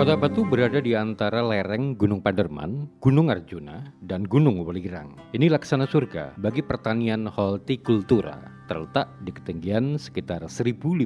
Kota Batu berada di antara lereng Gunung Paderman, Gunung Arjuna, dan Gunung Welirang. Ini laksana surga bagi pertanian hortikultura, terletak di ketinggian sekitar 1.500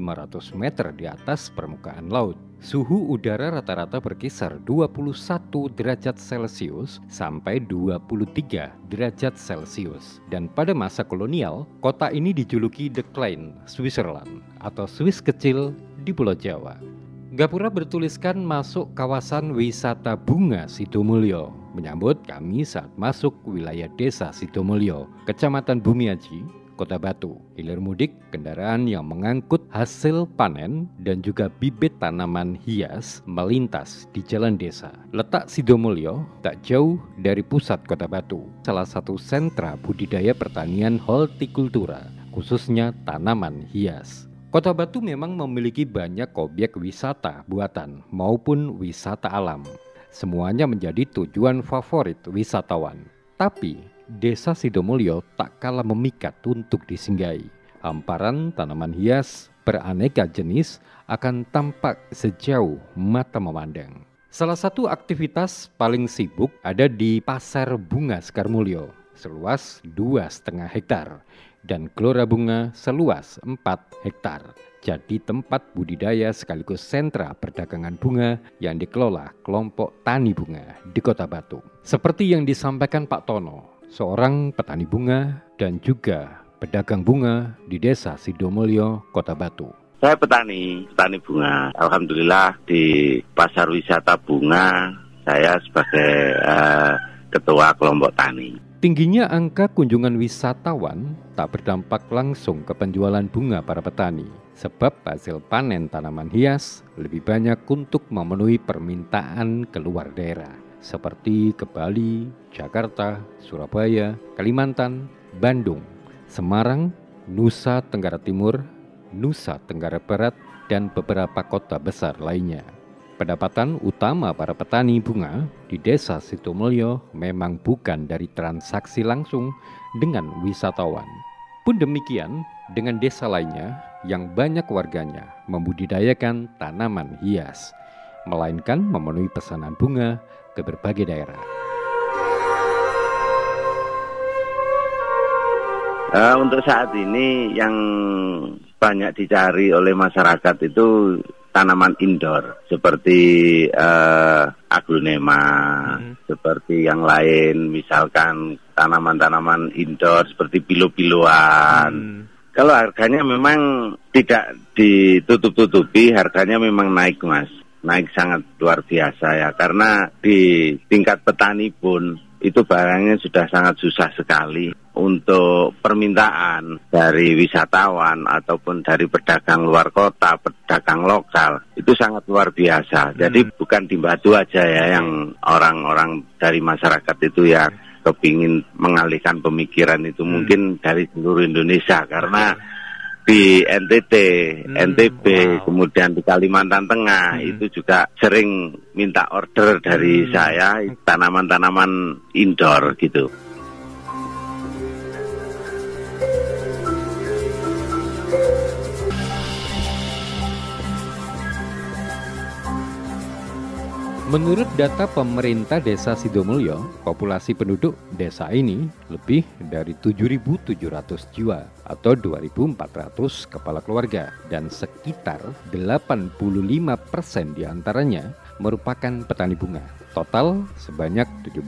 meter di atas permukaan laut. Suhu udara rata-rata berkisar 21 derajat Celcius sampai 23 derajat Celcius. Dan pada masa kolonial, kota ini dijuluki The Klein, Switzerland atau Swiss kecil di Pulau Jawa. Gapura bertuliskan masuk kawasan wisata bunga Sidomulyo menyambut kami saat masuk wilayah desa Sidomulyo, Kecamatan Bumiaji, Kota Batu. Hilir mudik kendaraan yang mengangkut hasil panen dan juga bibit tanaman hias melintas di jalan desa. Letak Sidomulyo tak jauh dari pusat Kota Batu, salah satu sentra budidaya pertanian hortikultura, khususnya tanaman hias. Kota Batu memang memiliki banyak objek wisata buatan maupun wisata alam. Semuanya menjadi tujuan favorit wisatawan. Tapi, Desa Sidomulyo tak kalah memikat untuk disinggahi. Hamparan tanaman hias beraneka jenis akan tampak sejauh mata memandang. Salah satu aktivitas paling sibuk ada di Pasar Bunga Sekarmulyo, seluas dua setengah hektar dan gelora bunga seluas 4 hektar. Jadi tempat budidaya sekaligus sentra perdagangan bunga yang dikelola kelompok tani bunga di Kota Batu. Seperti yang disampaikan Pak Tono, seorang petani bunga dan juga pedagang bunga di Desa Sidomulyo, Kota Batu. Saya petani, petani bunga. Alhamdulillah di pasar wisata bunga saya sebagai uh, ketua kelompok tani. Tingginya angka kunjungan wisatawan tak berdampak langsung ke penjualan bunga para petani, sebab hasil panen tanaman hias lebih banyak untuk memenuhi permintaan keluar daerah, seperti ke Bali, Jakarta, Surabaya, Kalimantan, Bandung, Semarang, Nusa Tenggara Timur, Nusa Tenggara Barat, dan beberapa kota besar lainnya. Pendapatan utama para petani bunga di desa Situmulyo memang bukan dari transaksi langsung dengan wisatawan. Pun demikian dengan desa lainnya yang banyak warganya membudidayakan tanaman hias, melainkan memenuhi pesanan bunga ke berbagai daerah. Uh, untuk saat ini yang banyak dicari oleh masyarakat itu tanaman indoor seperti uh, aglonema, hmm. seperti yang lain, misalkan tanaman-tanaman indoor seperti pilo-piloan. Hmm. Kalau harganya memang tidak ditutup-tutupi, harganya memang naik mas, naik sangat luar biasa ya, karena di tingkat petani pun itu barangnya sudah sangat susah sekali untuk permintaan dari wisatawan ataupun dari pedagang luar kota, pedagang lokal itu sangat luar biasa. Hmm. Jadi bukan di Batu aja ya yang orang-orang dari masyarakat itu ya kepingin mengalihkan pemikiran itu hmm. mungkin dari seluruh Indonesia karena di NTT, hmm, NTB, wow. kemudian di Kalimantan Tengah hmm. itu juga sering minta order dari hmm. saya tanaman-tanaman indoor gitu. Menurut data pemerintah Desa Sidomulyo, populasi penduduk desa ini lebih dari 7.700 jiwa atau 2.400 kepala keluarga dan sekitar 85 persen di antaranya merupakan petani bunga. Total sebanyak 17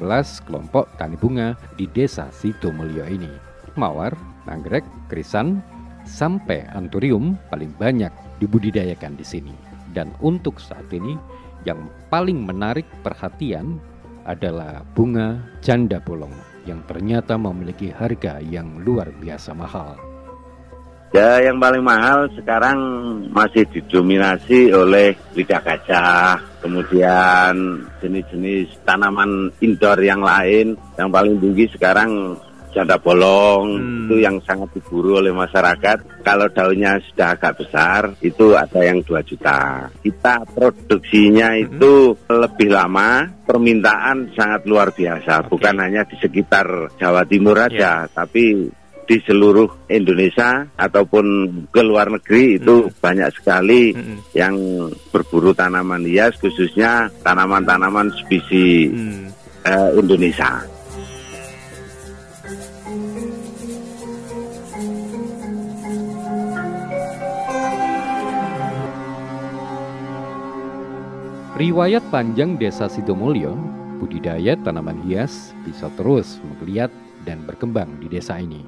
kelompok tani bunga di Desa Sidomulyo ini. Mawar, anggrek, krisan, sampai anturium paling banyak dibudidayakan di sini. Dan untuk saat ini yang paling menarik perhatian adalah bunga janda bolong yang ternyata memiliki harga yang luar biasa mahal. Ya, yang paling mahal sekarang masih didominasi oleh lidah gajah, kemudian jenis-jenis tanaman indoor yang lain. Yang paling tinggi sekarang janda bolong hmm. itu yang sangat diburu oleh masyarakat. Kalau daunnya sudah agak besar itu ada yang 2 juta. Kita produksinya hmm. itu lebih lama, permintaan sangat luar biasa. Okay. Bukan hanya di sekitar Jawa Timur aja, yeah. tapi di seluruh Indonesia ataupun ke luar negeri itu hmm. banyak sekali hmm. yang berburu tanaman hias khususnya tanaman-tanaman spesies hmm. uh, Indonesia. Riwayat panjang Desa Sidomulyo, budidaya tanaman hias bisa terus menggeliat dan berkembang di desa ini.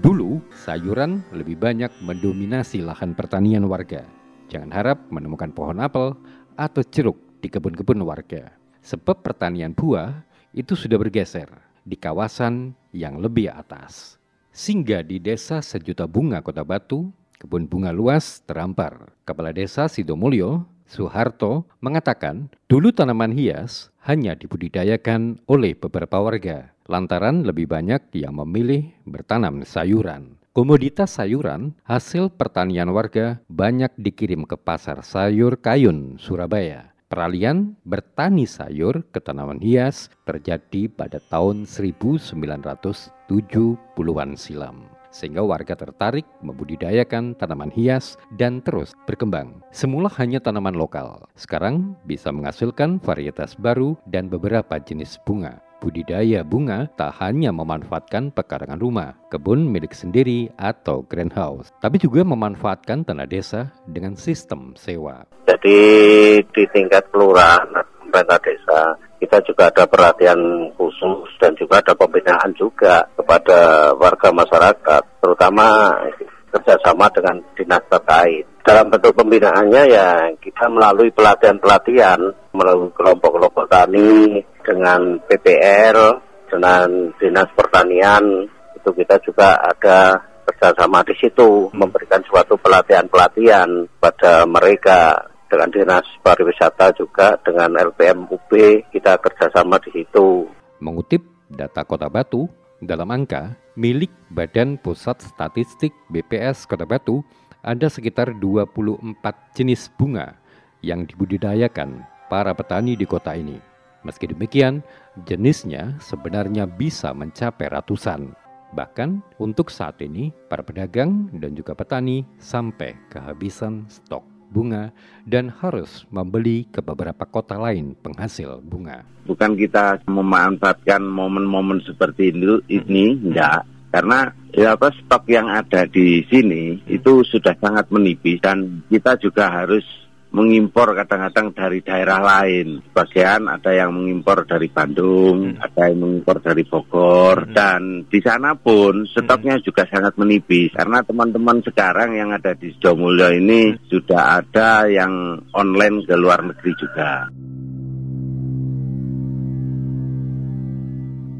Dulu, sayuran lebih banyak mendominasi lahan pertanian warga. Jangan harap menemukan pohon apel atau jeruk di kebun-kebun warga. Sebab pertanian buah itu sudah bergeser di kawasan yang lebih atas. Sehingga di desa Sejuta Bunga Kota Batu, kebun bunga luas terampar. Kepala Desa Sidomulyo Soeharto mengatakan, dulu tanaman hias hanya dibudidayakan oleh beberapa warga, lantaran lebih banyak yang memilih bertanam sayuran. Komoditas sayuran hasil pertanian warga banyak dikirim ke pasar sayur Kayun, Surabaya. Peralihan bertani sayur ke tanaman hias terjadi pada tahun 1970-an silam sehingga warga tertarik membudidayakan tanaman hias dan terus berkembang. Semula hanya tanaman lokal, sekarang bisa menghasilkan varietas baru dan beberapa jenis bunga. Budidaya bunga tak hanya memanfaatkan pekarangan rumah, kebun milik sendiri atau greenhouse, tapi juga memanfaatkan tanah desa dengan sistem sewa. Jadi di tingkat kelurahan pemerintah desa kita juga ada perhatian khusus dan juga ada pembinaan juga kepada warga masyarakat, terutama kerjasama dengan dinas terkait. Dalam bentuk pembinaannya ya kita melalui pelatihan-pelatihan, melalui kelompok-kelompok tani, dengan PPR, dengan dinas pertanian, itu kita juga ada kerjasama di situ, memberikan suatu pelatihan-pelatihan pada mereka dengan dinas pariwisata juga dengan LPM UB kita kerjasama di situ. Mengutip data Kota Batu, dalam angka milik Badan Pusat Statistik BPS Kota Batu ada sekitar 24 jenis bunga yang dibudidayakan para petani di kota ini. Meski demikian, jenisnya sebenarnya bisa mencapai ratusan. Bahkan untuk saat ini, para pedagang dan juga petani sampai kehabisan stok bunga dan harus membeli ke beberapa kota lain penghasil bunga. Bukan kita memanfaatkan momen-momen seperti itu ini, enggak. Karena ya apa stok yang ada di sini itu sudah sangat menipis dan kita juga harus mengimpor kadang-kadang dari daerah lain. Bagian ada yang mengimpor dari Bandung, hmm. ada yang mengimpor dari Bogor, hmm. dan di sana pun stoknya hmm. juga sangat menipis. Karena teman-teman sekarang yang ada di Sidomulyo ini hmm. sudah ada yang online ke luar negeri juga.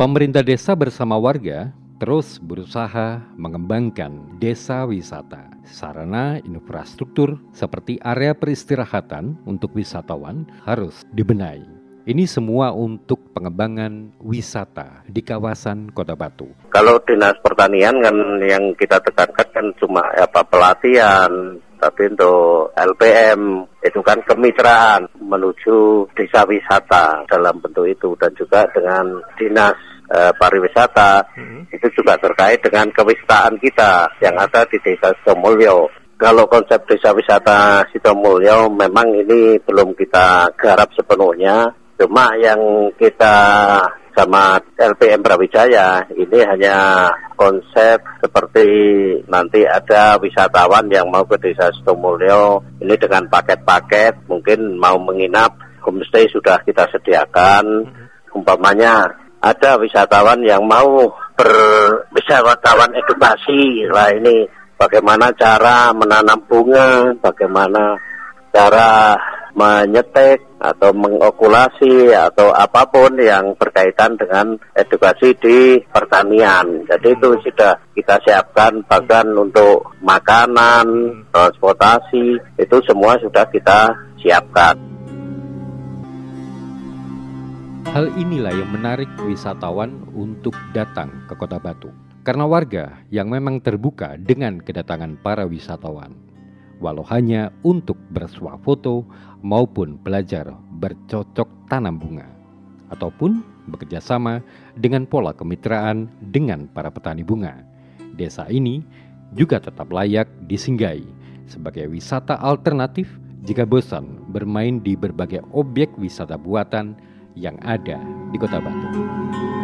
Pemerintah desa bersama warga terus berusaha mengembangkan desa wisata. Sarana infrastruktur seperti area peristirahatan untuk wisatawan harus dibenahi. Ini semua untuk pengembangan wisata di kawasan Kota Batu. Kalau dinas pertanian kan yang kita tekankan kan cuma apa pelatihan, tapi untuk LPM itu kan kemitraan menuju desa wisata dalam bentuk itu dan juga dengan dinas uh, pariwisata hmm. itu juga terkait dengan kewistaan kita yang ada di Desa Sidomulyo. Kalau konsep desa wisata Sidomulyo memang ini belum kita garap sepenuhnya, cuma yang kita sama LPM Brawijaya ini hanya konsep seperti nanti ada wisatawan yang mau ke desa Sidomulyo ini dengan paket-paket mungkin mau menginap homestay sudah kita sediakan umpamanya ada wisatawan yang mau berwisatawan edukasi lah ini bagaimana cara menanam bunga, bagaimana cara menyetek atau mengokulasi atau apa pun yang berkaitan dengan edukasi di pertanian. Jadi itu sudah kita siapkan bahkan untuk makanan, transportasi itu semua sudah kita siapkan. Hal inilah yang menarik wisatawan untuk datang ke Kota Batu. Karena warga yang memang terbuka dengan kedatangan para wisatawan. Walau hanya untuk bersuah foto maupun belajar bercocok tanam bunga. Ataupun bekerja sama dengan pola kemitraan dengan para petani bunga. desa ini juga tetap layak disinggahi sebagai wisata alternatif jika bosan bermain di berbagai objek wisata buatan yang ada di Kota Batu.